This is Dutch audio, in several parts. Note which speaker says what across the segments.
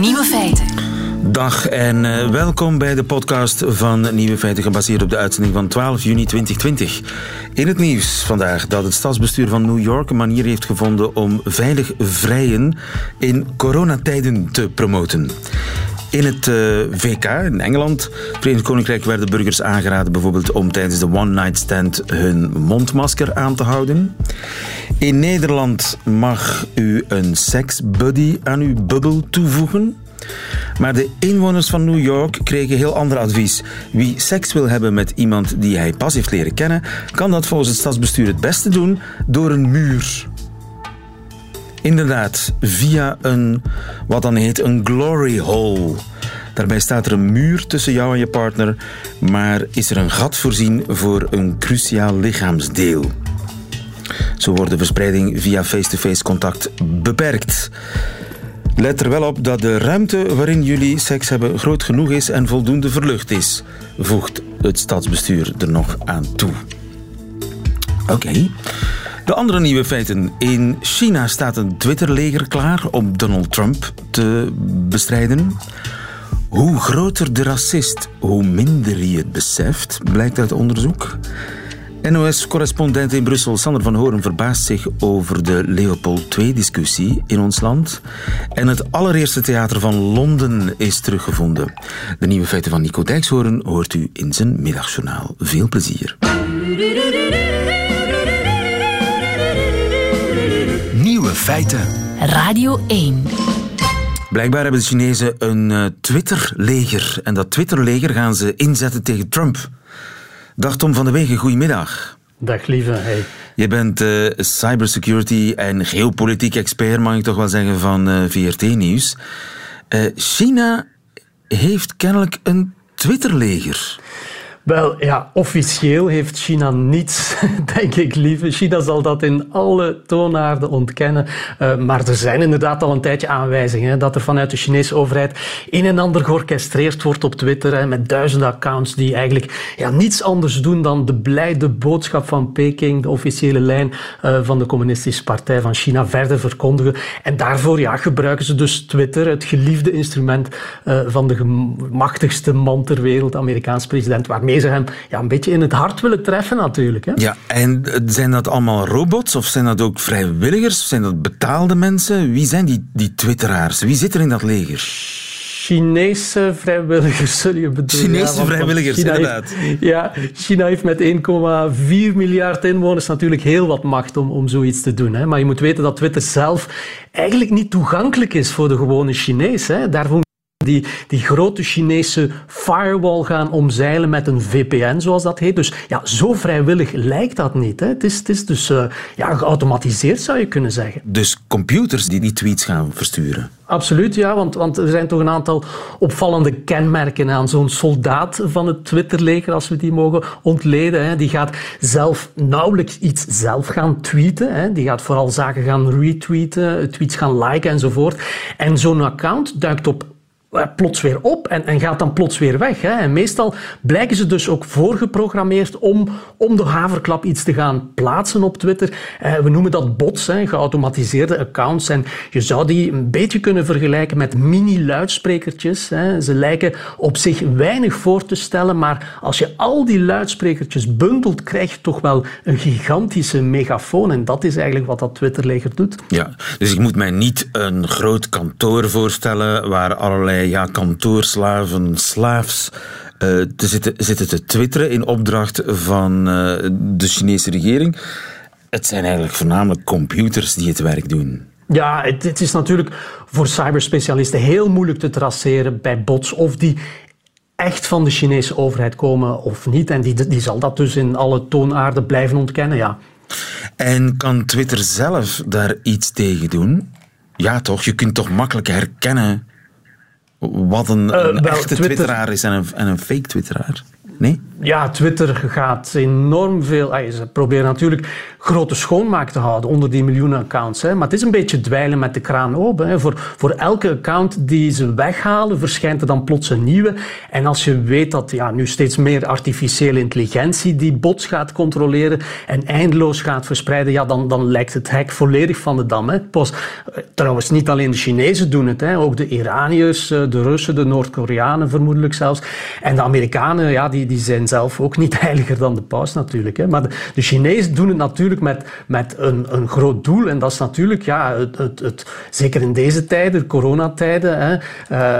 Speaker 1: Nieuwe feiten.
Speaker 2: Dag en uh, welkom bij de podcast van Nieuwe Feiten, gebaseerd op de uitzending van 12 juni 2020. In het nieuws vandaag dat het stadsbestuur van New York een manier heeft gevonden om veilig vrijen in coronatijden te promoten. In het uh, VK in Engeland, Verenigd Koninkrijk, werden burgers aangeraden bijvoorbeeld om tijdens de one-night stand hun mondmasker aan te houden. In Nederland mag u een seksbuddy aan uw bubbel toevoegen. Maar de inwoners van New York kregen heel ander advies. Wie seks wil hebben met iemand die hij pas heeft leren kennen, kan dat volgens het stadsbestuur het beste doen door een muur. Inderdaad, via een, wat dan heet, een glory hole. Daarbij staat er een muur tussen jou en je partner, maar is er een gat voorzien voor een cruciaal lichaamsdeel. Zo wordt de verspreiding via face-to-face contact beperkt. Let er wel op dat de ruimte waarin jullie seks hebben groot genoeg is en voldoende verlucht is, voegt het stadsbestuur er nog aan toe. Oké. De andere nieuwe feiten. In China staat een Twitterleger klaar om Donald Trump te bestrijden. Hoe groter de racist, hoe minder hij het beseft, blijkt uit onderzoek. NOS-correspondent in Brussel Sander van Horen verbaast zich over de Leopold II-discussie in ons land. En het allereerste theater van Londen is teruggevonden. De nieuwe feiten van Nico Dijkshoorn hoort u in zijn middagjournaal. Veel plezier.
Speaker 1: Feiten. Radio 1.
Speaker 2: Blijkbaar hebben de Chinezen een uh, Twitter-leger. En dat Twitter-leger gaan ze inzetten tegen Trump. Dag Tom van der Wegen, goedemiddag.
Speaker 3: Dag lieve, hey.
Speaker 2: Je bent uh, cybersecurity en geopolitiek expert, mag ik toch wel zeggen, van uh, VRT Nieuws. Uh, China heeft kennelijk een Twitterleger.
Speaker 3: Wel ja, officieel heeft China niets, denk ik lieve. China zal dat in alle toonaarden ontkennen. Uh, maar er zijn inderdaad al een tijdje aanwijzingen hè, dat er vanuit de Chinese overheid een en ander georchestreerd wordt op Twitter. Hè, met duizenden accounts die eigenlijk ja, niets anders doen dan de blijde boodschap van Peking, de officiële lijn uh, van de Communistische Partij van China, verder verkondigen. En daarvoor ja, gebruiken ze dus Twitter, het geliefde instrument uh, van de machtigste man ter wereld, Amerikaans president, waarmee hem ja, een beetje in het hart willen treffen natuurlijk. Hè?
Speaker 2: Ja, en zijn dat allemaal robots of zijn dat ook vrijwilligers? Of zijn dat betaalde mensen? Wie zijn die, die twitteraars? Wie zit er in dat leger?
Speaker 3: Chinese vrijwilligers, zul je bedoelen.
Speaker 2: Chinese ja, vrijwilligers, China inderdaad.
Speaker 3: Heeft, ja, China heeft met 1,4 miljard inwoners natuurlijk heel wat macht om, om zoiets te doen. Hè. Maar je moet weten dat Twitter zelf eigenlijk niet toegankelijk is voor de gewone Chinees. Hè. Daarvoor die, die grote Chinese firewall gaan omzeilen met een VPN, zoals dat heet. Dus ja, zo vrijwillig lijkt dat niet. Hè. Het, is, het is dus uh, ja, geautomatiseerd, zou je kunnen zeggen.
Speaker 2: Dus computers die die tweets gaan versturen?
Speaker 3: Absoluut, ja, want, want er zijn toch een aantal opvallende kenmerken aan zo'n soldaat van het Twitterleger, als we die mogen ontleden. Hè. Die gaat zelf nauwelijks iets zelf gaan tweeten. Hè. Die gaat vooral zaken gaan retweeten, tweets gaan liken enzovoort. En zo'n account duikt op plots weer op en, en gaat dan plots weer weg. Hè. En meestal blijken ze dus ook voorgeprogrammeerd om, om de haverklap iets te gaan plaatsen op Twitter. Eh, we noemen dat bots, hè, geautomatiseerde accounts. En je zou die een beetje kunnen vergelijken met mini-luidsprekertjes. Ze lijken op zich weinig voor te stellen, maar als je al die luidsprekertjes bundelt, krijg je toch wel een gigantische megafoon. En dat is eigenlijk wat dat Twitterleger doet.
Speaker 2: Ja, dus ik moet mij niet een groot kantoor voorstellen waar allerlei ja, kantoorslaven, slaafs uh, te zitten, zitten te twitteren in opdracht van uh, de Chinese regering. Het zijn eigenlijk voornamelijk computers die het werk doen.
Speaker 3: Ja, het, het is natuurlijk voor cyberspecialisten heel moeilijk te traceren bij bots of die echt van de Chinese overheid komen of niet. En die, die zal dat dus in alle toonaarden blijven ontkennen, ja.
Speaker 2: En kan Twitter zelf daar iets tegen doen? Ja, toch? Je kunt toch makkelijk herkennen wat een, een echte Twitter... twitteraar is en een, en een fake twitteraar? Nee?
Speaker 3: ja, Twitter gaat enorm veel. ze proberen natuurlijk grote schoonmaak te houden onder die miljoenen accounts. Hè. Maar het is een beetje dweilen met de kraan open. Hè. Voor, voor elke account die ze weghalen, verschijnt er dan plots een nieuwe. En als je weet dat ja, nu steeds meer artificiële intelligentie die bots gaat controleren en eindeloos gaat verspreiden, ja, dan, dan lijkt het hek volledig van de dam. Hè. Pas, eh, trouwens, niet alleen de Chinezen doen het. Hè. Ook de Iraniërs, eh, de Russen, de Noord-Koreanen vermoedelijk zelfs. En de Amerikanen, ja, die, die zijn zelf ook niet heiliger dan de paus natuurlijk. Hè. Maar de, Chinezen doen het natuurlijk met, met een, een groot doel. En dat is natuurlijk, ja, het, het, het zeker in deze tijden, coronatijden, hè,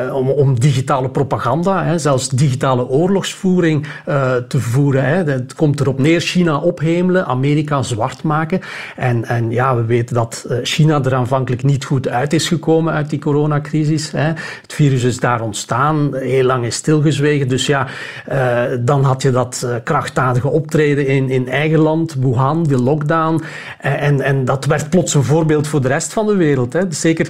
Speaker 3: uh, om, om digitale propaganda, hè, zelfs digitale oorlogsvoering uh, te voeren. Hè. Het komt erop neer China ophemelen, Amerika zwart maken. En, en ja, we weten dat eh, China er aanvankelijk niet goed uit is gekomen uit die coronacrisis. Hè. Het virus is daar ontstaan, heel lang is stilgezwegen. Dus ja, uh, dan had je dat krachtdadige optreden in, in eigen land, Wuhan, de lockdown. En, en dat werd plots een voorbeeld voor de rest van de wereld. Hè. Zeker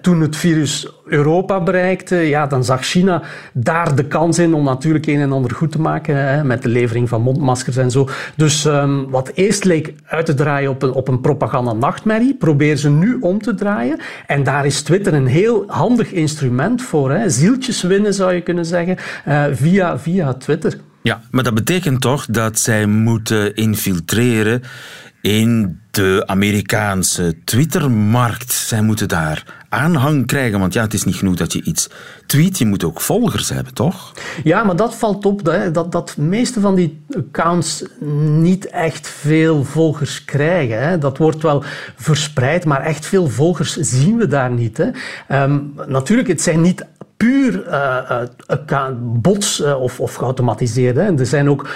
Speaker 3: toen het virus Europa bereikte, ja, dan zag China daar de kans in om natuurlijk een en ander goed te maken hè, met de levering van mondmaskers en zo. Dus um, wat eerst leek uit te draaien op een, op een propaganda-nachtmerrie, proberen ze nu om te draaien. En daar is Twitter een heel handig instrument voor. Hè. Zieltjes winnen, zou je kunnen zeggen, via, via Twitter.
Speaker 2: Ja, maar dat betekent toch dat zij moeten infiltreren in de Amerikaanse Twittermarkt. Zij moeten daar aanhang krijgen, want ja, het is niet genoeg dat je iets tweet, je moet ook volgers hebben, toch?
Speaker 3: Ja, maar dat valt op, hè, dat, dat de meeste van die accounts niet echt veel volgers krijgen. Hè. Dat wordt wel verspreid, maar echt veel volgers zien we daar niet. Hè. Um, natuurlijk, het zijn niet puur uh, bots of, of geautomatiseerde. Er zijn ook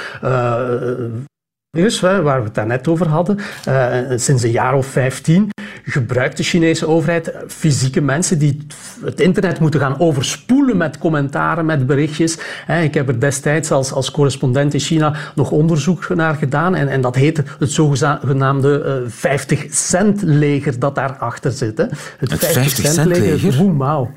Speaker 3: waar we het daarnet over hadden, uh, sinds een jaar of 15 gebruikt de Chinese overheid fysieke mensen die het internet moeten gaan overspoelen met commentaren, met berichtjes. Ik heb er destijds als, als correspondent in China nog onderzoek naar gedaan en, en dat heet het zogenaamde uh, eh, 50 cent leger dat daarachter zit. Hè.
Speaker 2: Het, 50 cent leger?
Speaker 3: Woemauw.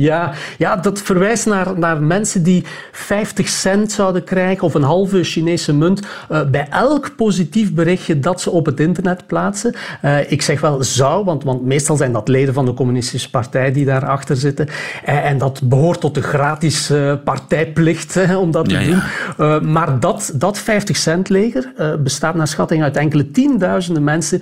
Speaker 3: Ja, ja, dat verwijst naar, naar mensen die 50 cent zouden krijgen of een halve Chinese munt uh, bij elk positief berichtje dat ze op het internet plaatsen. Uh, ik zeg wel zou, want, want meestal zijn dat leden van de Communistische Partij die daarachter zitten. Uh, en dat behoort tot de gratis partijplicht hè, om dat te ja, doen. maar dat, dat 50 cent leger bestaat naar schatting uit enkele tienduizenden mensen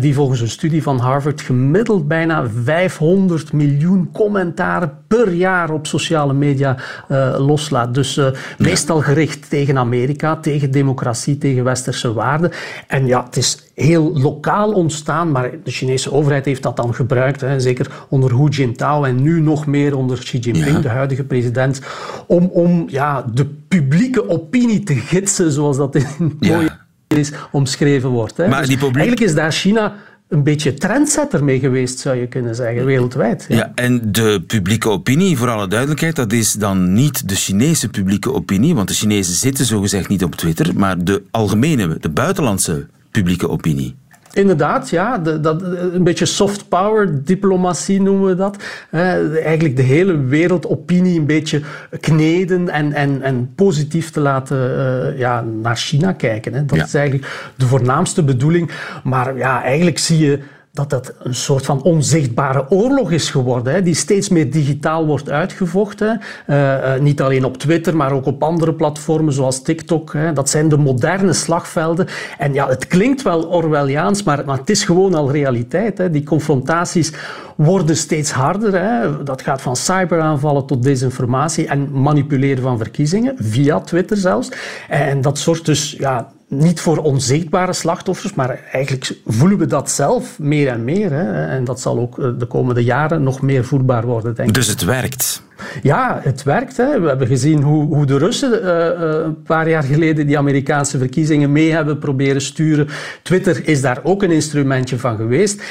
Speaker 3: die volgens een studie van Harvard gemiddeld bijna 500 miljoen commentaren per jaar op sociale media uh, loslaat. Dus uh, meestal gericht tegen Amerika, tegen democratie, tegen westerse waarden. En ja, het is heel lokaal ontstaan, maar de Chinese overheid heeft dat dan gebruikt, hè, zeker onder Hu Jintao en nu nog meer onder Xi Jinping, de huidige president, om, om ja, de publieke opinie te gidsen, zoals dat in mooie is omschreven wordt. Hè. Maar dus die publiek... Eigenlijk is daar China een beetje trendsetter mee geweest, zou je kunnen zeggen, wereldwijd.
Speaker 2: Ja. en de publieke opinie, voor alle duidelijkheid, dat is dan niet de Chinese publieke opinie, want de Chinezen zitten zogezegd niet op Twitter, maar de algemene, de buitenlandse publieke opinie.
Speaker 3: Inderdaad, ja. De, dat, een beetje soft power diplomatie noemen we dat. eigenlijk de hele wereldopinie een beetje kneden en, en, en positief te laten uh, ja, naar China kijken. Hè. Dat is eigenlijk de voornaamste bedoeling. Maar ja, eigenlijk zie je dat dat een soort van onzichtbare oorlog is geworden, hè, die steeds meer digitaal wordt uitgevochten. Uh, uh, niet alleen op Twitter, maar ook op andere platformen zoals TikTok. Hè. Dat zijn de moderne slagvelden. En ja, het klinkt wel Orwelliaans, maar, maar het is gewoon al realiteit. Hè. Die confrontaties worden steeds harder. Hè. Dat gaat van cyberaanvallen tot desinformatie en manipuleren van verkiezingen, via Twitter zelfs. En dat zorgt dus ja, niet voor onzichtbare slachtoffers, maar eigenlijk voelen we dat zelf meer en meer. Hè. En dat zal ook eh, de komende jaren nog meer voelbaar worden, denk
Speaker 2: ik. Dus het werkt?
Speaker 3: Ja, het werkt. Hè. We hebben gezien hoe, hoe de Russen uh, een paar jaar geleden die Amerikaanse verkiezingen mee hebben proberen sturen. Twitter is daar ook een instrumentje van geweest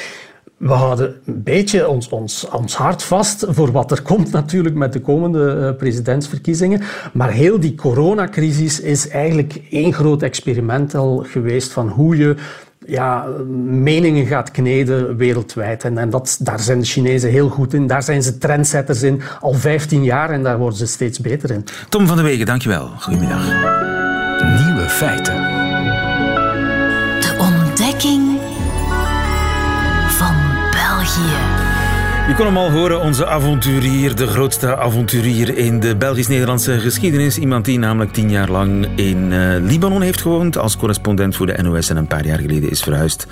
Speaker 3: we houden een beetje ons, ons, ons hart vast voor wat er komt natuurlijk met de komende uh, presidentsverkiezingen. Maar heel die coronacrisis is eigenlijk één groot experiment al geweest van hoe je ja, meningen gaat kneden wereldwijd. En, en dat, daar zijn de Chinezen heel goed in. Daar zijn ze trendsetters in al 15 jaar en daar worden ze steeds beter in.
Speaker 2: Tom van der Wegen, dankjewel. Goedemiddag.
Speaker 1: Nieuwe feiten.
Speaker 2: Je kon hem al horen, onze avonturier, de grootste avonturier in de Belgisch-Nederlandse geschiedenis. Iemand die namelijk tien jaar lang in uh, Libanon heeft gewoond als correspondent voor de NOS en een paar jaar geleden is verhuisd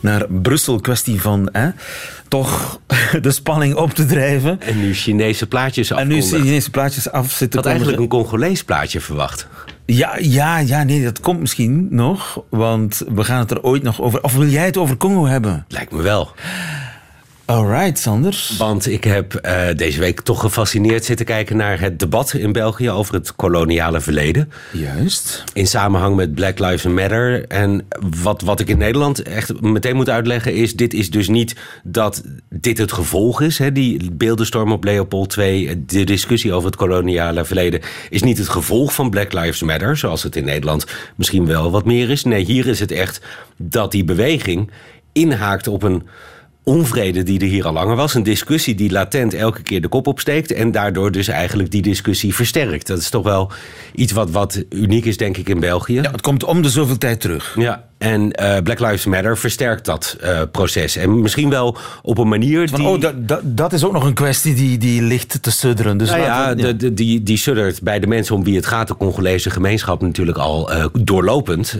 Speaker 2: naar Brussel. Kwestie van hè, toch de spanning op te drijven.
Speaker 4: En nu Chinese plaatjes af.
Speaker 2: En nu Chinese plaatjes af zitten.
Speaker 4: had eigenlijk een Congolees plaatje verwacht.
Speaker 2: Ja, ja, ja, nee, dat komt misschien nog. Want we gaan het er ooit nog over. Of wil jij het over Congo hebben?
Speaker 4: Lijkt me wel.
Speaker 2: Alright, Sanders.
Speaker 4: Want ik heb uh, deze week toch gefascineerd zitten kijken naar het debat in België over het koloniale verleden.
Speaker 2: Juist.
Speaker 4: In samenhang met Black Lives Matter. En wat, wat ik in Nederland echt meteen moet uitleggen is: dit is dus niet dat dit het gevolg is. Hè, die beeldenstorm op Leopold II, de discussie over het koloniale verleden, is niet het gevolg van Black Lives Matter, zoals het in Nederland misschien wel wat meer is. Nee, hier is het echt dat die beweging inhaakt op een onvrede die er hier al langer was. Een discussie die latent elke keer de kop opsteekt. En daardoor dus eigenlijk die discussie versterkt. Dat is toch wel iets wat, wat uniek is, denk ik, in België.
Speaker 2: Ja, het komt om de zoveel tijd terug.
Speaker 4: Ja, en uh, Black Lives Matter versterkt dat uh, proces. En misschien wel op een manier.
Speaker 2: Van, die... Oh, dat, dat, dat is ook nog een kwestie die, die ligt te sudderen. Dus
Speaker 4: nou ja, de, de, die, die suddert bij de mensen om wie het gaat, de Congolese gemeenschap, natuurlijk al uh, doorlopend.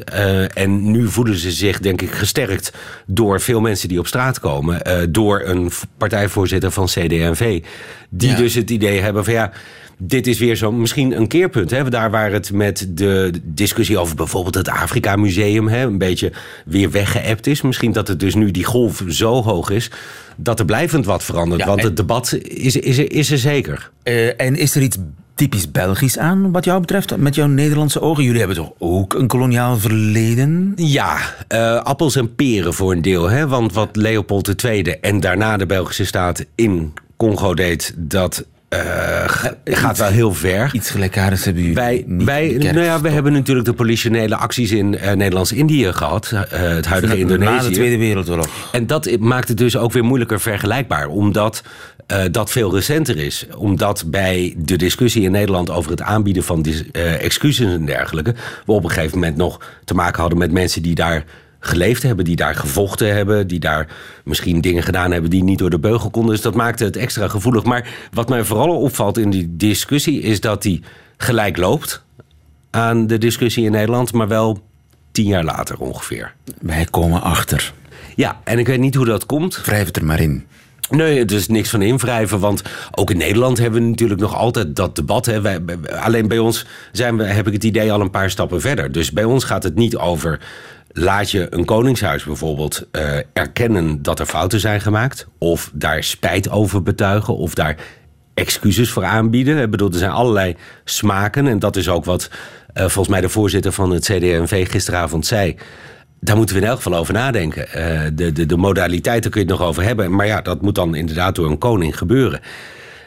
Speaker 4: en nu voelen ze zich, denk ik, gesterkt door veel mensen die op straat komen. door een partijvoorzitter van CD&V. Die ja. dus het idee hebben van ja dit is weer zo misschien een keerpunt. Hè? Daar waar het met de discussie over bijvoorbeeld het Afrika Museum hè, een beetje weer weggeëpt is. Misschien dat het dus nu die golf zo hoog is dat er blijvend wat verandert. Want het debat is, is, er, is er zeker.
Speaker 2: Uh, en is er iets typisch Belgisch aan, wat jou betreft, met jouw Nederlandse ogen? Jullie hebben toch ook een koloniaal verleden?
Speaker 4: Ja, uh, appels en peren voor een deel. Hè? Want wat Leopold II en daarna de Belgische staat in Congo deed, dat uh, gaat wel heel ver.
Speaker 2: Iets gelijkaardigs hebben jullie
Speaker 4: wij, wij, nou ja, we hebben natuurlijk de politionele acties in uh, Nederlands-Indië gehad. Uh, het huidige Indonesië. Na
Speaker 2: de Tweede Wereldoorlog.
Speaker 4: En dat maakt het dus ook weer moeilijker vergelijkbaar. Omdat dat veel recenter is. Omdat bij de discussie in Nederland over het aanbieden van excuses en dergelijke... we op een gegeven moment nog te maken hadden met mensen die daar geleefd hebben, die daar gevochten hebben, die daar misschien dingen gedaan hebben die niet door de beugel konden. Dus dat maakte het extra gevoelig. Maar wat mij vooral opvalt in die discussie is dat die gelijk loopt aan de discussie in Nederland, maar wel tien jaar later ongeveer.
Speaker 2: Wij komen achter.
Speaker 4: Ja, en ik weet niet hoe dat komt.
Speaker 2: Wrijf het er maar in.
Speaker 4: Nee, het is niks van invrijven. Want ook in Nederland hebben we natuurlijk nog altijd dat debat. Hè. Wij, alleen bij ons zijn we, heb ik het idee al een paar stappen verder. Dus bij ons gaat het niet over laat je een koningshuis bijvoorbeeld uh, erkennen dat er fouten zijn gemaakt, of daar spijt over betuigen, of daar excuses voor aanbieden. Ik bedoel, er zijn allerlei smaken en dat is ook wat uh, volgens mij de voorzitter van het CD&V gisteravond zei. Daar moeten we in elk geval over nadenken. Uh, de, de, de modaliteiten kun je het nog over hebben, maar ja, dat moet dan inderdaad door een koning gebeuren.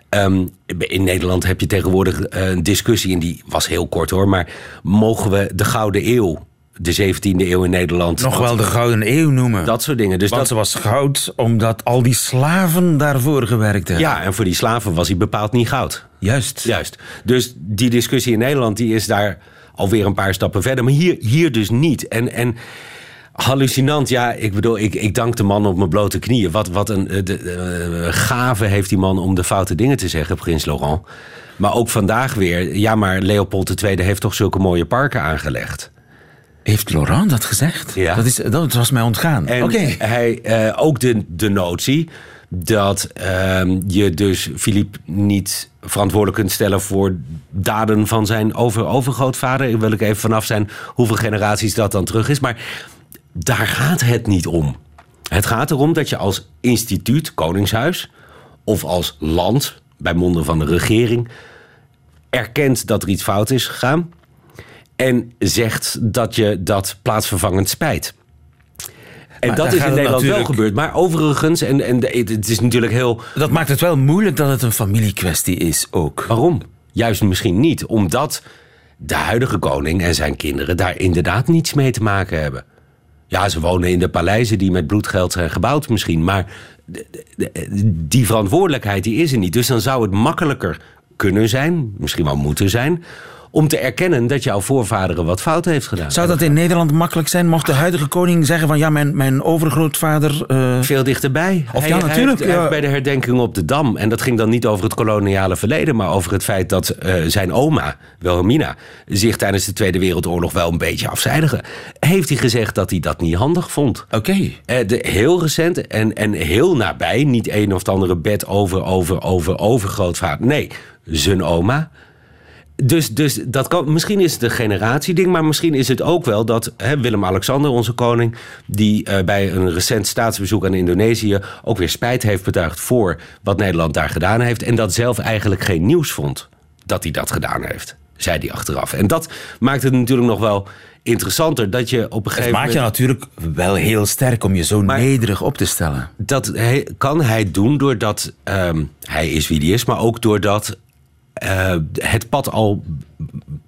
Speaker 4: Um, in Nederland heb je tegenwoordig een discussie, en die was heel kort hoor, maar mogen we de Gouden Eeuw de 17e eeuw in Nederland.
Speaker 2: Nog wel de Gouden Eeuw noemen.
Speaker 4: Dat soort dingen.
Speaker 2: Dus Want dat was goud omdat al die slaven daarvoor gewerkt hebben.
Speaker 4: Ja, en voor die slaven was hij bepaald niet goud.
Speaker 2: Juist.
Speaker 4: Juist. Dus die discussie in Nederland die is daar alweer een paar stappen verder. Maar hier, hier dus niet. En, en hallucinant. Ja, ik bedoel, ik, ik dank de man op mijn blote knieën. Wat, wat een de, de, gave heeft die man om de foute dingen te zeggen, Prins Laurent. Maar ook vandaag weer. Ja, maar Leopold II heeft toch zulke mooie parken aangelegd.
Speaker 2: Heeft Laurent dat gezegd?
Speaker 4: Ja.
Speaker 2: Dat, is, dat was mij ontgaan.
Speaker 4: En hij, uh, ook de, de notie dat uh, je dus Philippe niet verantwoordelijk kunt stellen voor daden van zijn over, overgrootvader. Ik wil ik even vanaf zijn hoeveel generaties dat dan terug is. Maar daar gaat het niet om. Het gaat erom dat je als instituut, Koningshuis, of als land, bij monden van de regering, erkent dat er iets fout is gegaan en zegt dat je dat plaatsvervangend spijt. En dat is in Nederland wel gebeurd. Maar overigens, en, en het is natuurlijk heel.
Speaker 2: Dat maakt het wel moeilijk dat het een familiekwestie is ook.
Speaker 4: Waarom? Juist misschien niet. Omdat de huidige koning en zijn kinderen daar inderdaad niets mee te maken hebben. Ja, ze wonen in de paleizen die met bloedgeld zijn gebouwd misschien. Maar die verantwoordelijkheid die is er niet. Dus dan zou het makkelijker kunnen zijn, misschien wel moeten zijn om te erkennen dat jouw voorvaderen wat fout heeft gedaan.
Speaker 2: Zou dat in Nederland makkelijk zijn? Mocht de huidige koning zeggen van ja, mijn, mijn overgrootvader... Uh...
Speaker 4: Veel dichterbij.
Speaker 2: Of
Speaker 4: hij,
Speaker 2: ja, natuurlijk.
Speaker 4: Hij heeft,
Speaker 2: ja.
Speaker 4: bij de herdenking op de Dam, en dat ging dan niet over het koloniale verleden, maar over het feit dat uh, zijn oma, Wilhelmina, zich tijdens de Tweede Wereldoorlog wel een beetje afzijdige. Heeft hij gezegd dat hij dat niet handig vond.
Speaker 2: Oké. Okay.
Speaker 4: Uh, heel recent en, en heel nabij, niet een of het andere bed over, over, over, overgrootvader. Nee, zijn oma. Dus, dus dat kan, misschien is het een generatieding, maar misschien is het ook wel dat Willem-Alexander, onze koning, die uh, bij een recent staatsbezoek aan Indonesië ook weer spijt heeft betuigd voor wat Nederland daar gedaan heeft. En dat zelf eigenlijk geen nieuws vond dat hij dat gedaan heeft, zei hij achteraf. En dat maakt het natuurlijk nog wel interessanter dat je op een gegeven
Speaker 2: moment... Het maakt je natuurlijk wel heel sterk om je zo maar nederig op te stellen.
Speaker 4: Dat hij, kan hij doen doordat um, hij is wie hij is, maar ook doordat uh, het pad al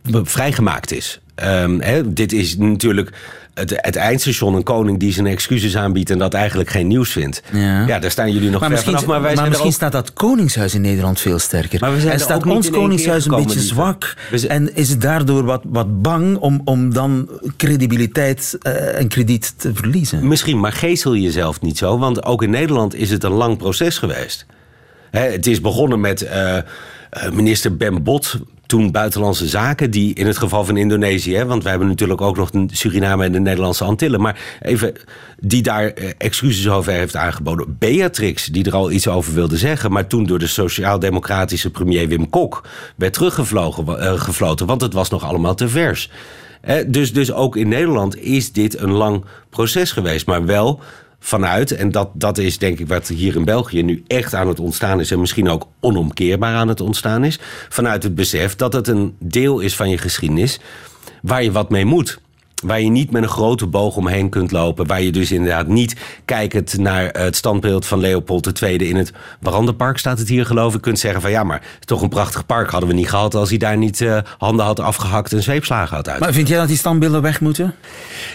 Speaker 4: vrijgemaakt is. Um, hè, dit is natuurlijk het, het, eindstation, een koning die zijn excuses aanbiedt en dat eigenlijk geen nieuws vindt. Ja, ja daar staan jullie nog
Speaker 2: maar
Speaker 4: ver vanaf.
Speaker 2: Maar, maar misschien ook... staat dat koningshuis in Nederland veel sterker.
Speaker 4: Maar we zijn
Speaker 2: en staat ons koningshuis een beetje zwak. Zijn... En is het daardoor wat, wat bang om, om dan credibiliteit uh, en krediet te verliezen?
Speaker 4: Misschien, maar geestel jezelf niet zo. Want ook in Nederland is het een lang proces geweest. Hè, het is begonnen met uh, minister Ben Bot toen Buitenlandse Zaken, die in het geval van Indonesië, want wij hebben natuurlijk ook nog Suriname en de Nederlandse Antillen, maar even die daar eh, excuses over heeft aangeboden. Beatrix, die er al iets over wilde zeggen, maar toen door de sociaal-democratische premier Wim Kok werd teruggevlogen, uh, want het was nog allemaal te vers. Eh, dus, dus ook in Nederland is dit een lang proces geweest, maar wel vanuit, en dat, dat is denk ik wat hier in België nu echt aan het ontstaan is... en misschien ook onomkeerbaar aan het ontstaan is... vanuit het besef dat het een deel is van je geschiedenis... waar je wat mee moet. Waar je niet met een grote boog omheen kunt lopen. Waar je dus inderdaad niet kijkend naar het standbeeld van Leopold II in het Brandenpark, staat het hier geloof ik, kunt zeggen van ja, maar toch een prachtig park hadden we niet gehad als hij daar niet uh, handen had afgehakt en zweepslagen had uit.
Speaker 2: Maar vind jij dat die standbeelden weg moeten?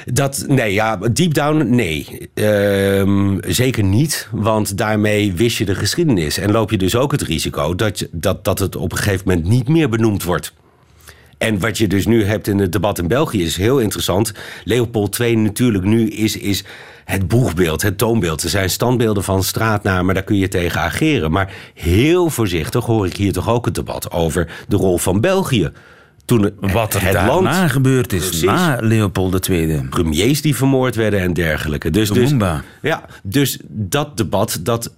Speaker 4: Dat, nee, ja, deep down, nee. Uh, zeker niet, want daarmee wist je de geschiedenis. En loop je dus ook het risico dat, je, dat, dat het op een gegeven moment niet meer benoemd wordt. En wat je dus nu hebt in het debat in België is heel interessant. Leopold II natuurlijk nu is, is het boegbeeld, het toonbeeld. Er zijn standbeelden van straatnamen, daar kun je tegen ageren. Maar heel voorzichtig hoor ik hier toch ook het debat over de rol van België. Toen het,
Speaker 2: Wat er
Speaker 4: het
Speaker 2: daarna
Speaker 4: land,
Speaker 2: gebeurd is,
Speaker 4: Precies.
Speaker 2: na Leopold II.
Speaker 4: premiers die vermoord werden en dergelijke. Dus, dus, ja, dus dat debat, dat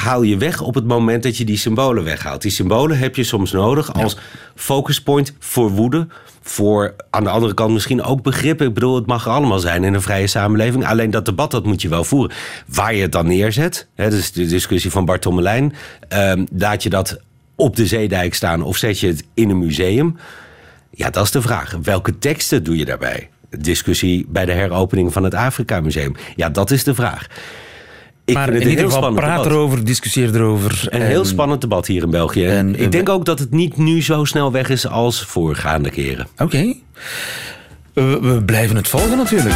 Speaker 4: haal je weg op het moment dat je die symbolen weghaalt. Die symbolen heb je soms nodig als focuspoint voor woede. Voor aan de andere kant misschien ook begrip. Ik bedoel, het mag er allemaal zijn in een vrije samenleving. Alleen dat debat, dat moet je wel voeren. Waar je het dan neerzet, hè, dat is de discussie van Bart Tommelijn. Um, laat je dat op de zeedijk staan of zet je het in een museum? Ja, dat is de vraag. Welke teksten doe je daarbij? Discussie bij de heropening van het Afrika Museum. Ja, dat is de vraag. Ik
Speaker 2: maar
Speaker 4: vind het
Speaker 2: in ieder geval praat
Speaker 4: debat.
Speaker 2: erover, discussieer erover.
Speaker 4: Een
Speaker 2: En-
Speaker 4: heel spannend debat hier in België.
Speaker 2: en-
Speaker 4: ik denk ook dat het niet nu zo snel weg is als voorgaande keren.
Speaker 2: Oké. We, we blijven het volgen natuurlijk.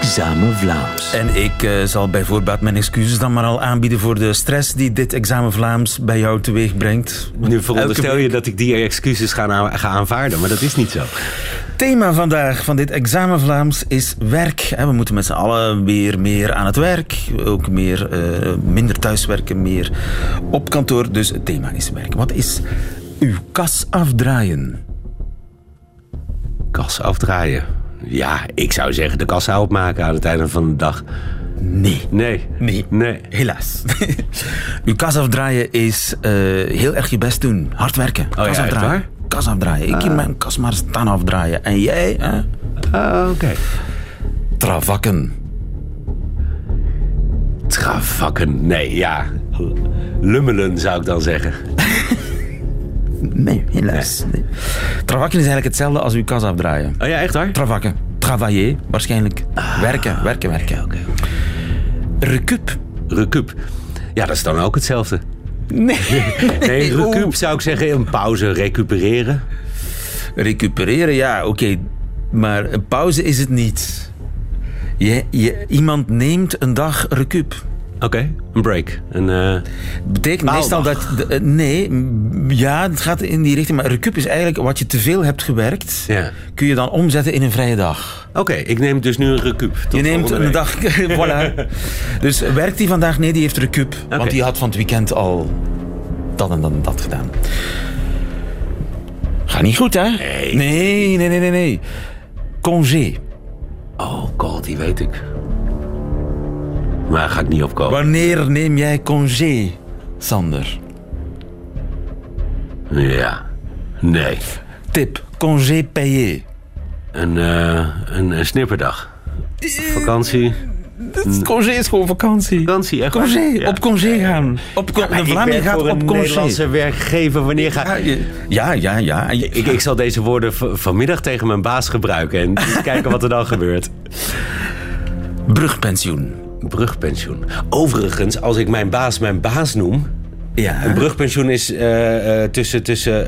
Speaker 1: Examen Vlaams.
Speaker 2: En ik eh, zal bij voorbaat mijn excuses dan maar al aanbieden voor de stress die dit examen Vlaams bij jou teweeg brengt.
Speaker 4: Nu veronderstel je dat ik die excuses ga, ga aanvaarden, maar dat is niet zo.
Speaker 2: Thema vandaag van dit examen Vlaams is werk. Hè, We moeten met z'n allen weer meer aan het werk. Ook meer, eh, minder thuiswerken, meer op kantoor. Dus het thema is werk. Wat is uw kas afdraaien?
Speaker 4: Kas afdraaien. Ja, ik zou zeggen de kassa opmaken aan het einde van de dag.
Speaker 2: Nee.
Speaker 4: Nee.
Speaker 2: Nee.
Speaker 4: Nee.
Speaker 2: Helaas. Uw kas afdraaien is eh, heel erg je best doen. Hard werken.
Speaker 4: ja,
Speaker 2: kas
Speaker 4: echt
Speaker 2: afdraaien. Kas afdraaien. Ik in mijn kas maar staan afdraaien. En jij, hè?
Speaker 4: Ah, Oké.
Speaker 2: Travakken.
Speaker 4: Travakken. Nee, ja. Lummelen zou ik dan zeggen.
Speaker 2: Nee, helaas. Nee. Travakken is eigenlijk hetzelfde als uw kas afdraaien.
Speaker 4: Oh ja, echt waar?
Speaker 2: Travakken. Travailler, waarschijnlijk. werken, werken, werken.
Speaker 4: Oké.
Speaker 2: Recup.
Speaker 4: Recup. Ja, dat is dan ook hetzelfde.
Speaker 2: Nee.
Speaker 4: Nee,
Speaker 2: Oeh.
Speaker 4: recup zou ik zeggen een pauze recupereren.
Speaker 2: Recupereren, ja, oké. Maar een pauze is het niet. Je, je, iemand neemt een dag recup.
Speaker 4: Oké, een break. Een, uh,
Speaker 2: Betekent meestal dat... De, uh, nee, ja, het gaat in die richting. Maar recup is eigenlijk wat je te veel hebt gewerkt.
Speaker 4: Ja.
Speaker 2: Kun je dan omzetten in een vrije dag.
Speaker 4: Oké, okay, ik neem dus nu een recup.
Speaker 2: Je neemt een dag... voilà. Dus werkt die vandaag? Nee, die heeft recup. Okay. Want die had van het weekend al dat en dat en dat gedaan. Gaat niet goed, hè?
Speaker 4: Nee.
Speaker 2: Nee, nee, nee, nee. nee. Congé.
Speaker 4: Oh god, die weet ik. Maar ga ik niet opkomen.
Speaker 2: Wanneer neem jij congé, Sander?
Speaker 4: Ja. Nee.
Speaker 2: Tip. Congé payé.
Speaker 4: Een, uh, een, een snipperdag. Vakantie.
Speaker 2: Congé is gewoon vakantie.
Speaker 4: Vakantie, echt
Speaker 2: Congé, ja. op congé gaan. Op
Speaker 4: ja,
Speaker 2: de Vlaming gaat op
Speaker 4: een
Speaker 2: congé.
Speaker 4: Nederlandse werkgever wanneer ga
Speaker 2: Ja, ja, ja.
Speaker 4: Ik, ik zal deze woorden vanmiddag tegen mijn baas gebruiken en kijken wat er dan gebeurt.
Speaker 2: Brugpensioen.
Speaker 4: Brugpensioen. Overigens, als ik mijn baas mijn baas noem.
Speaker 2: Ja.
Speaker 4: Een brugpensioen is uh, uh, tussen, tussen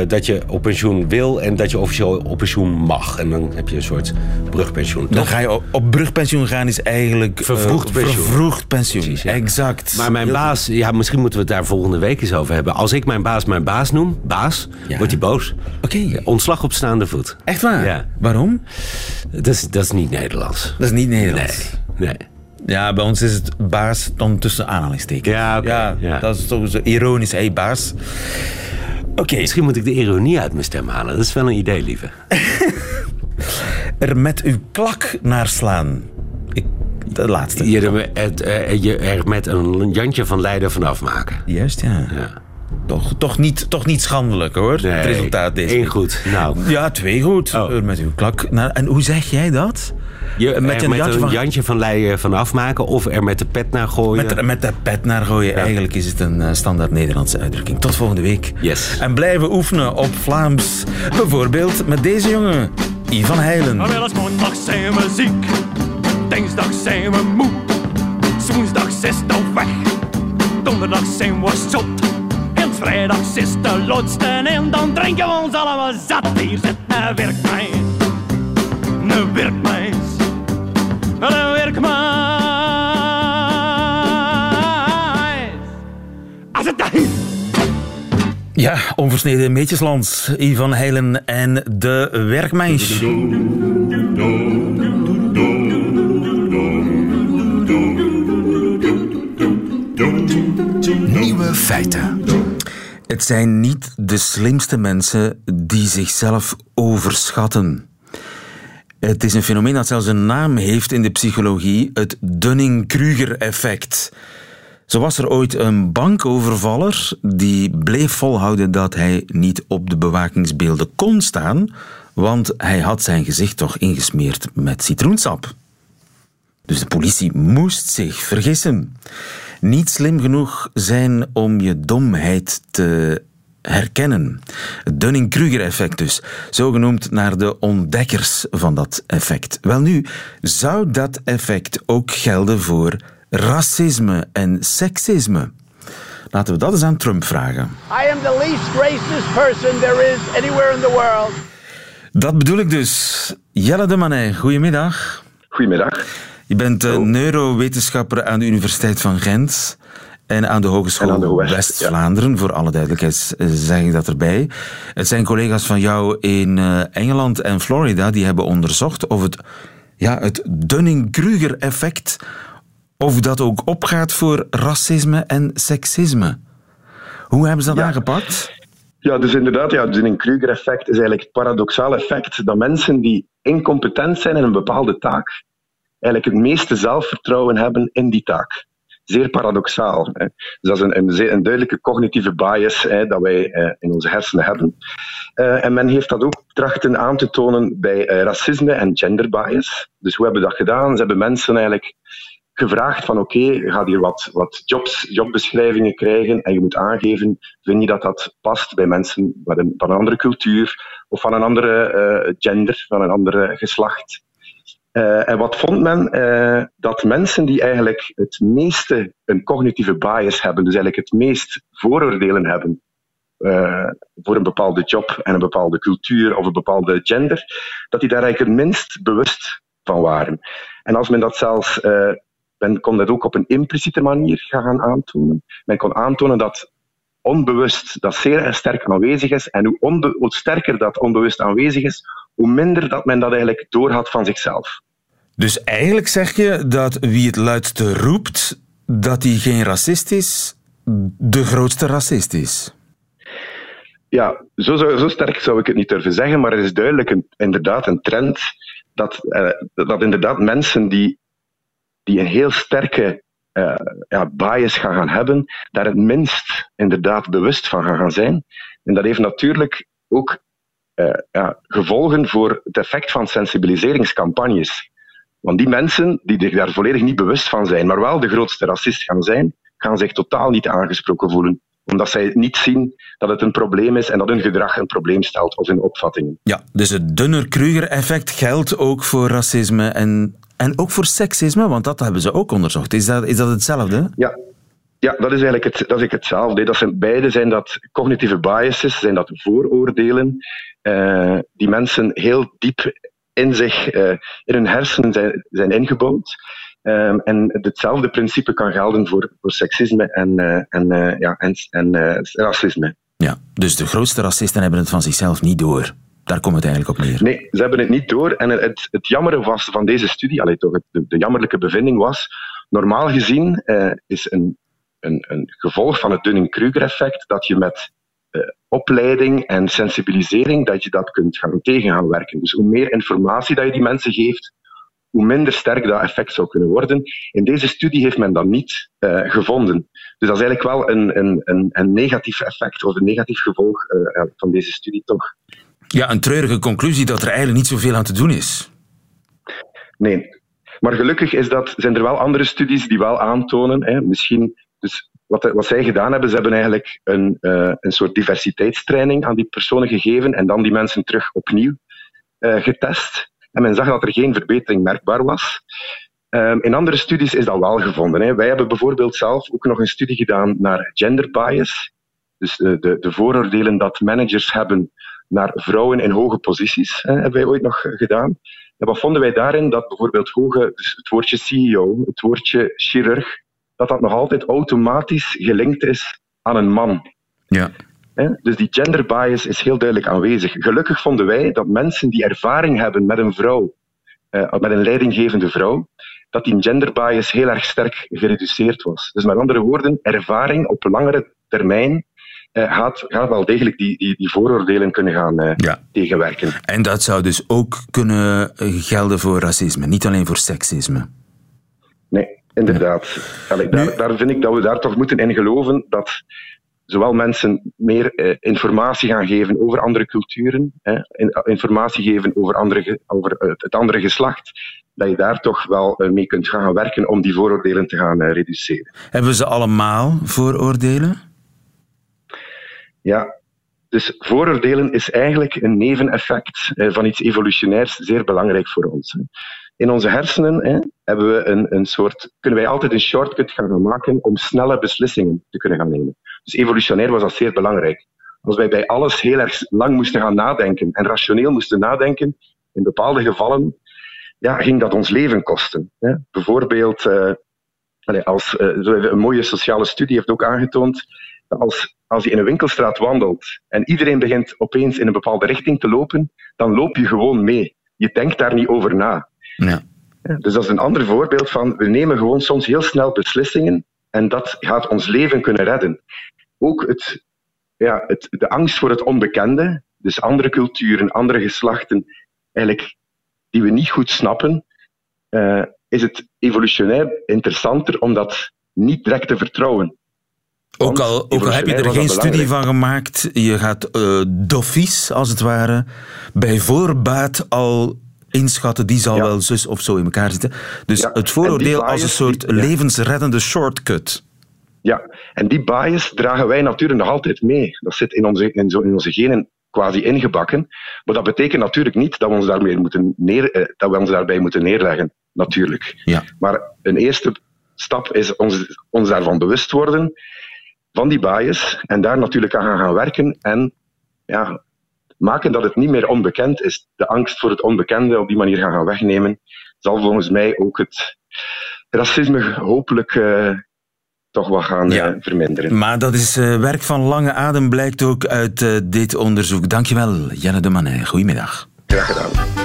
Speaker 4: uh, dat je op pensioen wil en dat je officieel op pensioen mag. En dan heb je een soort brugpensioen.
Speaker 2: Dan ga je op, op brugpensioen gaan is eigenlijk...
Speaker 4: Vervroegd pensioen.
Speaker 2: Vervroegd pensioen,
Speaker 4: Precies, ja.
Speaker 2: exact.
Speaker 4: Maar mijn baas, ja, misschien moeten we het daar volgende week eens over hebben. Als ik mijn baas mijn baas noem, baas,
Speaker 2: Ja.
Speaker 4: wordt hij boos.
Speaker 2: Oké.
Speaker 4: Ontslag op staande voet.
Speaker 2: Echt waar?
Speaker 4: Ja.
Speaker 2: Waarom?
Speaker 4: Dat is, dat is niet Nederlands.
Speaker 2: Dat is niet
Speaker 4: Nee,
Speaker 2: Nederlands.
Speaker 4: nee.
Speaker 2: Ja, bij ons is het baas dan tussen aanhalingstekens.
Speaker 4: Ja, oké,
Speaker 2: ja,
Speaker 4: ja.
Speaker 2: dat is toch zo ironisch. Hé, hey, baas. Oké,
Speaker 4: Misschien moet ik de ironie uit mijn stem halen. Dat is wel een idee, lieve.
Speaker 2: er met uw klak naar slaan. Ik, de laatste.
Speaker 4: Je er, het, eh, je er met een Jantje van Leiden vanaf maken.
Speaker 2: Juist, ja.
Speaker 4: Ja.
Speaker 2: Toch, toch, niet, toch niet schandelijk hoor, het resultaat deze
Speaker 4: Eén goed. Nou,
Speaker 2: Ja, twee goed.
Speaker 4: Oh.
Speaker 2: Er Met uw klak. naar- en hoe zeg jij dat?
Speaker 4: Je,
Speaker 2: Met
Speaker 4: met
Speaker 2: een Jantje
Speaker 4: een
Speaker 2: van-
Speaker 4: Jantje van Leiden vanaf maken of er met de pet naar gooien.
Speaker 2: Met, de- met de pet naar gooien. Eigenlijk is het een eh, standaard Nederlandse uitdrukking. Tot volgende week.
Speaker 4: Yes.
Speaker 2: En blijven oefenen op Vlaams. Bijvoorbeeld met deze jongen, Ivan Heilen.
Speaker 5: Maandag zijn we ziek, dinsdag zijn we moe, woensdag is de weg, donderdag zijn we zot. En vrijdag is de laatste en dan drinken we ons allemaal zat. Hier zit een werkmeis, een werkmeis, een werkmeis. Als het daar
Speaker 2: Ja, onversneden Meetjesland. Ivan Heilen en de werkmeis.
Speaker 1: Nieuwe feiten.
Speaker 2: Het zijn niet de slimste mensen die zichzelf overschatten. Het is een fenomeen dat zelfs een naam heeft in de psychologie, het Dunning-Kruger-effect. Zo was er ooit een bankovervaller die bleef volhouden dat hij niet op de bewakingsbeelden kon staan, want hij had zijn gezicht toch ingesmeerd met citroensap. Dus de politie moest zich vergissen. Niet slim genoeg zijn om je domheid te herkennen. Het Dunning-Kruger-effect dus, zogenoemd naar de ontdekkers van dat effect. Welnu, zou dat effect ook gelden voor racisme en seksisme? Laten we dat eens aan Trump vragen.
Speaker 6: I am the least racist person there is anywhere in the world.
Speaker 2: Dat bedoel ik dus. Jelle de Manet, goedemiddag.
Speaker 7: Goedemiddag.
Speaker 2: Je bent eh, neurowetenschapper aan de Universiteit van Gent en aan de Hogeschool
Speaker 7: aan de West,
Speaker 2: West-Vlaanderen. Voor alle duidelijkheid zeg ik dat erbij. Het zijn collega's van jou in eh, Engeland en Florida die hebben onderzocht of het, ja, het Dunning-Kruger-effect of dat ook opgaat voor racisme en seksisme. Hoe hebben ze dat
Speaker 7: Ja.
Speaker 2: aangepakt?
Speaker 7: Ja, dus inderdaad, ja, het Dunning-Kruger-effect is eigenlijk het paradoxale effect dat mensen die incompetent zijn in een bepaalde taak, eigenlijk het meeste zelfvertrouwen hebben in die taak. Zeer paradoxaal. Hè. Dus dat is een, een, een duidelijke cognitieve bias hè, dat wij eh, in onze hersenen hebben. Eh, en men heeft dat ook trachten aan te tonen bij eh, racisme en gender bias. Dus hoe hebben we dat gedaan? Ze hebben mensen eigenlijk gevraagd van oké, je gaat hier wat, wat jobs, jobbeschrijvingen krijgen en je moet aangeven, vind je dat dat past bij mensen van een andere cultuur of van een andere eh, gender, van een andere geslacht. Eh, en wat vond men? Eh, dat mensen die eigenlijk het meeste een cognitieve bias hebben, dus eigenlijk het meest vooroordelen hebben eh, voor een bepaalde job en een bepaalde cultuur of een bepaalde gender, dat die daar eigenlijk het minst bewust van waren. En als men dat zelfs, men kon dat ook op een impliciete manier gaan aantonen. Men kon aantonen dat onbewust dat zeer sterk aanwezig is. En hoe, hoe sterker dat onbewust aanwezig is, hoe minder dat men dat eigenlijk doorhad van zichzelf.
Speaker 2: Dus eigenlijk zeg je dat wie het luidste roept, dat hij geen racist is, de grootste racist is.
Speaker 7: Ja, zo, zo, sterk zou ik het niet durven zeggen, maar er is duidelijk een, inderdaad een trend dat, uh, dat inderdaad mensen die, die een heel sterke uh, ja, bias gaan, gaan hebben, daar het minst inderdaad bewust van gaan, gaan zijn. En dat heeft natuurlijk ook ja, gevolgen voor het effect van sensibiliseringscampagnes. Want die mensen die zich daar volledig niet bewust van zijn, maar wel de grootste racist gaan zijn, gaan zich totaal niet aangesproken voelen omdat zij niet zien dat het een probleem is en dat hun gedrag een probleem stelt of hun opvattingen.
Speaker 2: Ja, dus het Dunner-Kruger-effect geldt ook voor racisme en, en ook voor seksisme, want dat hebben ze ook onderzocht. Is dat, is dat hetzelfde?
Speaker 7: Ja, ja, dat is eigenlijk het, dat is hetzelfde. Dat zijn, beide zijn dat cognitieve biases, zijn dat vooroordelen, uh, die mensen heel diep in zich, uh, in hun hersenen zijn, zijn ingebouwd. Um, en hetzelfde principe kan gelden voor, voor seksisme en, uh, en, ja, en, en racisme.
Speaker 2: Ja, dus de grootste racisten hebben het van zichzelf niet door. Daar komt het eigenlijk op neer.
Speaker 7: Nee, ze hebben het niet door. En het, het jammere was van deze studie, allee, toch, het, de, de jammerlijke bevinding was, normaal gezien is een, een, een gevolg van het Dunning-Kruger-effect dat je met opleiding en sensibilisering dat je dat kunt gaan tegen gaan werken. Dus hoe meer informatie dat je die mensen geeft, hoe minder sterk dat effect zou kunnen worden. In deze studie heeft men dat niet uh, gevonden. Dus dat is eigenlijk wel een, een, een, een negatief effect of een negatief gevolg uh, van deze studie toch.
Speaker 2: Ja, een treurige conclusie dat er eigenlijk niet zoveel aan te doen is.
Speaker 7: Nee, maar gelukkig is dat, zijn er wel andere studies die wel aantonen, hè, misschien, dus wat, wat zij gedaan hebben, ze hebben eigenlijk een, uh, een soort diversiteitstraining aan die personen gegeven en dan die mensen terug opnieuw getest. En men zag dat er geen verbetering merkbaar was. Um, in andere studies is dat wel gevonden. Hè. Wij hebben bijvoorbeeld zelf ook nog een studie gedaan naar gender bias. Dus de, de, de vooroordelen dat managers hebben naar vrouwen in hoge posities, hè, hebben wij ooit nog gedaan. En wat vonden wij daarin? Dat bijvoorbeeld hoge, dus het woordje CEO, het woordje chirurg, dat dat nog altijd automatisch gelinkt is aan een man.
Speaker 2: Ja.
Speaker 7: Dus die gender bias is heel duidelijk aanwezig. Gelukkig vonden wij dat mensen die ervaring hebben met een vrouw, eh, met een leidinggevende vrouw, dat die gender bias heel erg sterk gereduceerd was. Dus met andere woorden, ervaring op langere termijn uh, gaat, gaat wel degelijk die, die, die vooroordelen kunnen gaan uh, ja. tegenwerken.
Speaker 2: En dat zou dus ook kunnen gelden voor racisme, niet alleen voor seksisme.
Speaker 7: Nee, inderdaad. Allee, daar, daar vind ik dat we daar toch moeten in geloven dat zowel mensen meer eh, informatie gaan geven over andere culturen, hè, informatie geven over, andere, over uh, het andere geslacht, dat je daar toch wel mee kunt gaan werken om die vooroordelen te gaan reduceren.
Speaker 2: Hebben ze allemaal vooroordelen?
Speaker 7: Ja, dus vooroordelen is eigenlijk een neveneffect van iets evolutionairs zeer belangrijk voor ons. In onze hersenen hè, hebben we een, een soort, kunnen wij altijd een shortcut gaan maken om snelle beslissingen te kunnen gaan nemen. Dus evolutionair was dat zeer belangrijk. Als wij bij alles heel erg lang moesten gaan nadenken en rationeel moesten nadenken, in bepaalde gevallen ja, ging dat ons leven kosten. Hè. Bijvoorbeeld, uh, als, uh, een mooie sociale studie heeft ook aangetoond, als, als je in een winkelstraat wandelt en iedereen begint opeens in een bepaalde richting te lopen, dan loop je gewoon mee. Je denkt daar niet over na.
Speaker 2: Ja.
Speaker 7: Dus dat is een ander voorbeeld van, we nemen gewoon soms heel snel beslissingen en dat gaat ons leven kunnen redden. Ook het, ja, het, de angst voor het onbekende, dus andere culturen, andere geslachten, eigenlijk, die we niet goed snappen, uh, is het evolutionair interessanter om dat niet direct te vertrouwen.
Speaker 2: Ook al, ook al heb je er geen studie van gemaakt, je gaat uh, doffies, als het ware, bij voorbaat al inschatten, die zal wel zus of zo in elkaar zitten. Dus het vooroordeel als een soort levensreddende shortcut.
Speaker 7: Ja, en die bias dragen wij natuurlijk nog altijd mee. Dat zit in onze, in, zo, in onze genen quasi ingebakken. Maar dat betekent natuurlijk niet dat we ons, daarmee moeten neer, eh, dat we ons daarbij moeten neerleggen, natuurlijk.
Speaker 2: Ja.
Speaker 7: Maar een eerste stap is ons, ons daarvan bewust worden, van die bias, en daar natuurlijk aan gaan werken en ja, maken dat het niet meer onbekend is. De angst voor het onbekende op die manier gaan, gaan wegnemen. zal volgens mij ook het racisme hopelijk uh, toch wat gaan ja. verminderen.
Speaker 2: Maar dat is werk van lange adem, blijkt ook uit dit onderzoek. Dankjewel, Janne de Manet. Goedemiddag.
Speaker 7: Graag gedaan.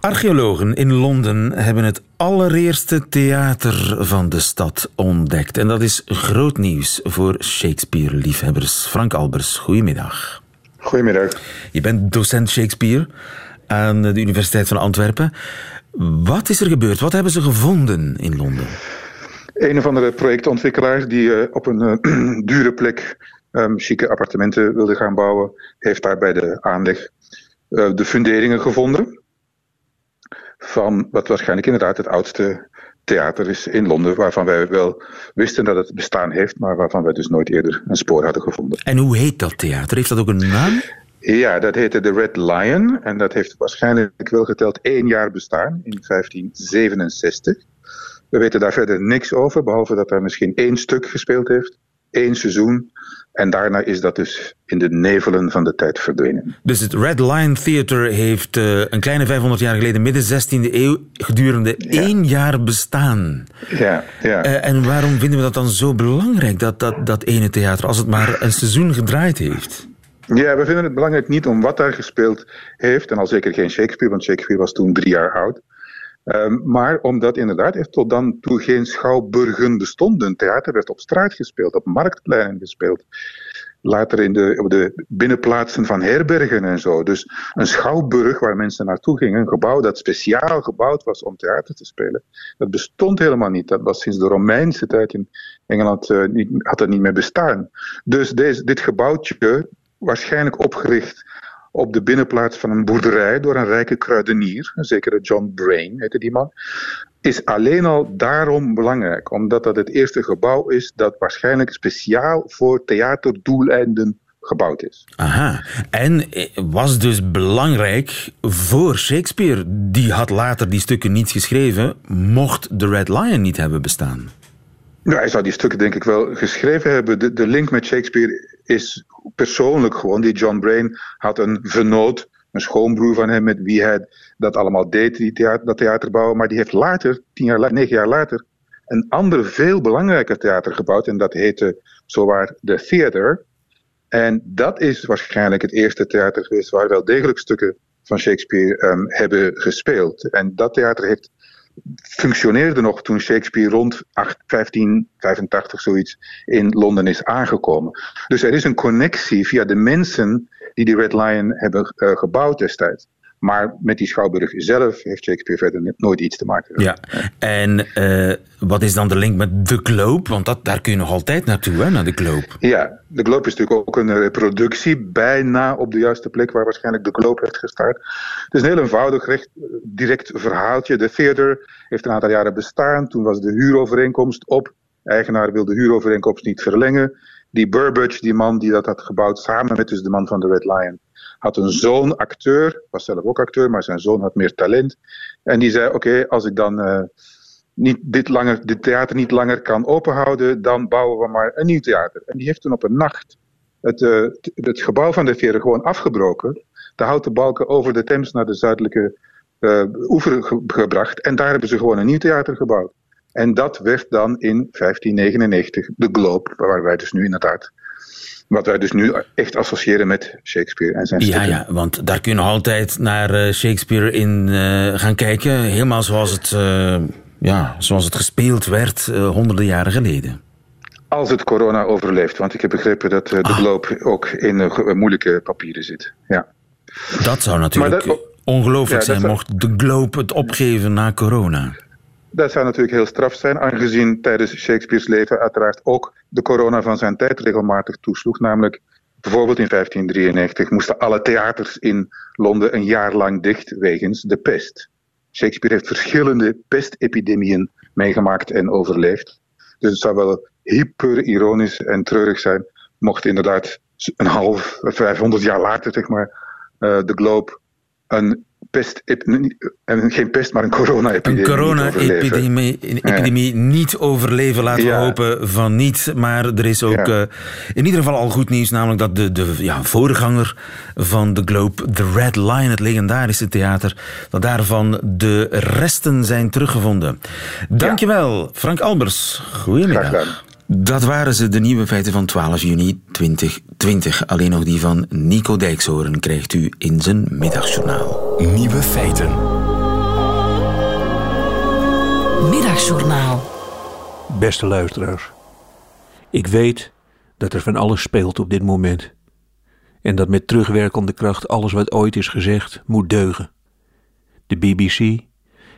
Speaker 2: Archeologen in Londen hebben het allereerste theater van de stad ontdekt. En dat is groot nieuws voor Shakespeare-liefhebbers. Frank Albers, goedemiddag.
Speaker 8: Goedemiddag.
Speaker 2: Je bent docent Shakespeare aan de Universiteit van Antwerpen. Wat is er gebeurd? Wat hebben ze gevonden in Londen?
Speaker 8: Een of andere projectontwikkelaar die uh, op een uh, dure plek um, chique appartementen wilde gaan bouwen, heeft daar bij de aanleg uh, de funderingen gevonden van wat waarschijnlijk inderdaad het oudste theater is in Londen, waarvan wij wel wisten dat het bestaan heeft, maar waarvan wij dus nooit eerder een spoor hadden gevonden.
Speaker 2: En hoe heet dat theater? Heeft dat ook een naam?
Speaker 8: Ja, dat heette The Red Lion en dat heeft waarschijnlijk wel geteld één jaar bestaan, in 1567. We weten daar verder niks over, behalve dat er misschien één stuk gespeeld heeft, één seizoen. En daarna is dat dus in de nevelen van de tijd verdwenen.
Speaker 2: Dus het Red Lion Theater heeft uh, een kleine 500 jaar geleden, midden 16e eeuw, gedurende ja. één jaar bestaan.
Speaker 8: Ja, ja.
Speaker 2: Uh, en waarom vinden we dat dan zo belangrijk, dat, dat, dat ene theater, als het maar een seizoen gedraaid heeft?
Speaker 8: Ja, we vinden het belangrijk niet om wat daar gespeeld heeft, en al zeker geen Shakespeare, want Shakespeare was toen drie jaar oud. Um, maar omdat inderdaad er tot dan toe geen schouwburgen bestonden. Theater werd op straat gespeeld, op marktpleinen gespeeld. Later in de, op de binnenplaatsen van herbergen en zo. Dus een schouwburg waar mensen naartoe gingen, een gebouw dat speciaal gebouwd was om theater te spelen, dat bestond helemaal niet. Dat was sinds de Romeinse tijd in Engeland, uh, niet, had dat niet meer bestaan. Dus deze, dit gebouwtje, waarschijnlijk opgericht op de binnenplaats van een boerderij door een rijke kruidenier, een zekere John Brain heette die man, is alleen al daarom belangrijk, omdat dat het eerste gebouw is dat waarschijnlijk speciaal voor theaterdoeleinden gebouwd is.
Speaker 2: Aha, en was dus belangrijk voor Shakespeare. Die had later die stukken niet geschreven, mocht The Red Lion niet hebben bestaan.
Speaker 8: Nou, hij zou die stukken denk ik wel geschreven hebben. De, de link met Shakespeare is persoonlijk gewoon. Die John Brain had een vernoot, een schoonbroer van hem, met wie hij dat allemaal deed, die theater, dat theater bouwen. Maar die heeft later, tien jaar, negen jaar later, een ander, veel belangrijker theater gebouwd. En dat heette zowaar The Theater. En dat is waarschijnlijk het eerste theater geweest waar wel degelijk stukken van Shakespeare um, hebben gespeeld. En dat theater heeft functioneerde nog toen Shakespeare rond 1585 zoiets in Londen is aangekomen. Dus er is een connectie via de mensen die die Red Lion hebben uh, gebouwd destijds. Maar met die schouwburg zelf heeft Shakespeare verder nooit iets te maken.
Speaker 2: Ja, en uh, wat is dan de link met de Globe? Want dat, daar kun je nog altijd naartoe, hè, naar de Globe.
Speaker 8: Ja, de Globe is natuurlijk ook een reproductie, bijna op de juiste plek waar waarschijnlijk de Globe heeft gestart. Het is een heel eenvoudig, recht, direct verhaaltje. De theater heeft een aantal jaren bestaan. Toen was de huurovereenkomst op. Eigenaar wil de huurovereenkomst niet verlengen. Die Burbage, die man die dat had gebouwd, samen met dus de man van de Red Lion, had een zoon acteur, was zelf ook acteur, maar zijn zoon had meer talent. En die zei: Oké, als ik dan uh, niet dit, langer, dit theater niet langer kan openhouden, dan bouwen we maar een nieuw theater. En die heeft toen op een nacht het, uh, het gebouw van de Veer gewoon afgebroken, de houten balken over de Thames naar de zuidelijke uh, oever ge gebracht. En daar hebben ze gewoon een nieuw theater gebouwd. En dat werd dan in 1599 de Globe, waar wij dus nu inderdaad wat wij dus nu echt associëren met Shakespeare en zijn stukken.
Speaker 2: Ja, ja, want daar kun je nog altijd naar eh, Shakespeare in uh, gaan kijken. Helemaal zoals het, uh, ja, zoals het gespeeld werd honderden jaren geleden.
Speaker 8: Als het corona overleeft. Want ik heb begrepen dat de ah. Globe ook in moeilijke papieren zit. Ja.
Speaker 2: Dat zou natuurlijk dat, ongelooflijk ja, zijn mocht de Globe het opgeven na corona.
Speaker 8: Dat zou natuurlijk heel straf zijn, aangezien tijdens Shakespeare's leven uiteraard ook de corona van zijn tijd regelmatig toesloeg. Namelijk bijvoorbeeld in 1593 moesten alle theaters in Londen een jaar lang dicht wegens de pest. Shakespeare heeft verschillende pestepidemieën meegemaakt en overleefd. Dus het zou wel hyper ironisch en treurig zijn mocht inderdaad een half, 500 jaar later zeg maar, uh, de Globe een pest, en geen pest, maar een corona-epidemie.
Speaker 2: Een corona-epidemie epidemie niet overleven, laten we hopen van niet. Maar er is ook uh, in ieder geval al goed nieuws, namelijk dat de, de ja, voorganger van de Globe, The Red Lion, het legendarische theater, dat daarvan de resten zijn teruggevonden. Dankjewel, Frank Albers. Goedemiddag. Dat waren ze, de nieuwe feiten van 12 juni 2020. Alleen nog die van Nico Dijkshoorn krijgt u in zijn middagjournaal.
Speaker 1: Nieuwe feiten. Middagjournaal.
Speaker 9: Beste luisteraars. Ik weet dat er van alles speelt op dit moment. En dat met terugwerkende kracht alles wat ooit is gezegd moet deugen. De BBC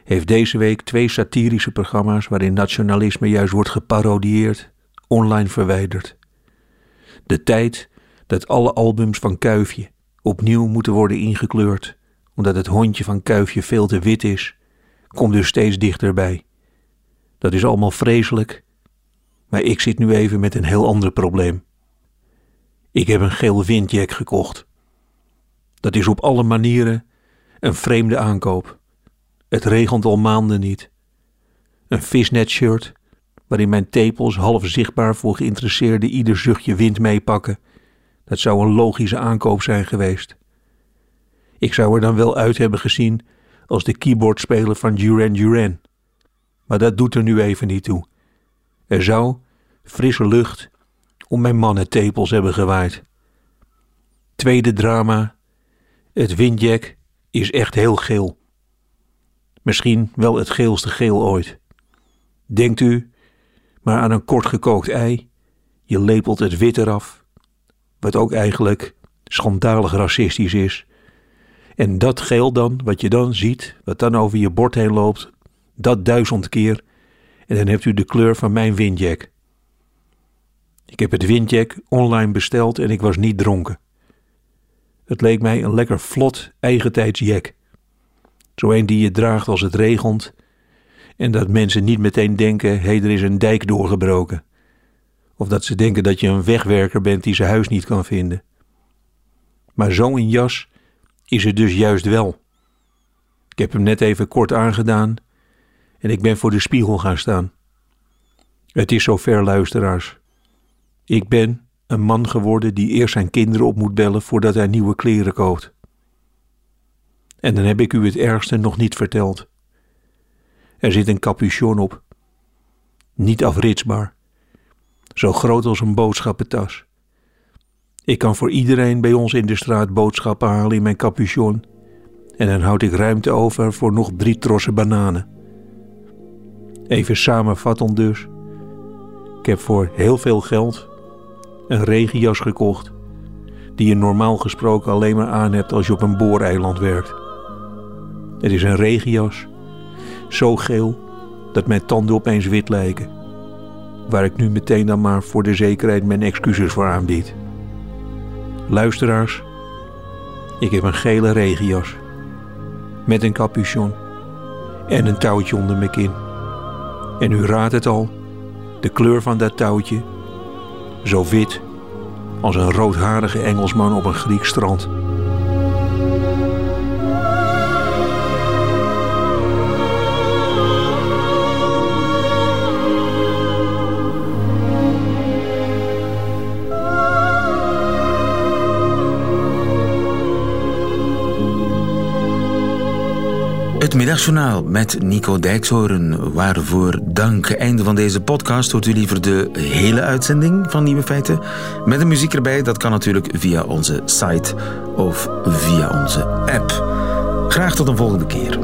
Speaker 9: heeft deze week twee satirische programma's waarin nationalisme juist wordt geparodieerd online verwijderd. De tijd dat alle albums van Kuifje opnieuw moeten worden ingekleurd, omdat het hondje van Kuifje veel te wit is, komt dus steeds dichterbij. Dat is allemaal vreselijk, maar ik zit nu even met een heel ander probleem. Ik heb een geel windjack gekocht. Dat is op alle manieren een vreemde aankoop. Het regent al maanden niet. Een visnet shirt waarin mijn tepels half zichtbaar voor geïnteresseerden ieder zuchtje wind meepakken. Dat zou een logische aankoop zijn geweest. Ik zou er dan wel uit hebben gezien als de keyboardspeler van Duran Duran. Maar dat doet er nu even niet toe. Er zou frisse lucht om mijn mannentepels hebben gewaaid. Tweede drama. Het windjack is echt heel geel. Misschien wel het geelste geel ooit. Denkt u maar aan een kort gekookt ei. Je lepelt het wit eraf, wat ook eigenlijk schandalig racistisch is. En dat geel dan, wat je dan ziet, wat dan over je bord heen loopt, dat duizend keer, en dan hebt u de kleur van mijn windjack. Ik heb het windjack online besteld en ik was niet dronken. Het leek mij een lekker vlot, eigentijds jack. Zo een die je draagt als het regent en dat mensen niet meteen denken: hé, hey, er is een dijk doorgebroken. Of dat ze denken dat je een wegwerker bent die zijn huis niet kan vinden. Maar zo'n jas is het dus juist wel. Ik heb hem net even kort aangedaan en ik ben voor de spiegel gaan staan. Het is zover, luisteraars. Ik ben een man geworden die eerst zijn kinderen op moet bellen voordat hij nieuwe kleren koopt. En dan heb ik u het ergste nog niet verteld. Er zit een capuchon op. Niet afritsbaar. Zo groot als een boodschappentas. Ik kan voor iedereen bij ons in de straat boodschappen halen in mijn capuchon. En dan houd ik ruimte over voor nog drie trossen bananen. Even samenvattend dus. Ik heb voor heel veel geld een regenjas gekocht. Die je normaal gesproken alleen maar aan hebt als je op een booreiland werkt. Het is een regenjas zo geel dat mijn tanden opeens wit lijken. Waar ik nu meteen dan maar voor de zekerheid mijn excuses voor aanbied. Luisteraars, ik heb een gele regenjas. Met een capuchon. En een touwtje onder mijn kin. En u raadt het al, de kleur van dat touwtje. Zo wit als een roodharige Engelsman op een Grieks strand.
Speaker 2: Het middagjournaal met Nico Dijkshoorn. Waarvoor dank. Einde van deze podcast. Hoort u liever de hele uitzending van Nieuwe Feiten? Met de muziek erbij. Dat kan natuurlijk via onze site of via onze app. Graag tot een volgende keer.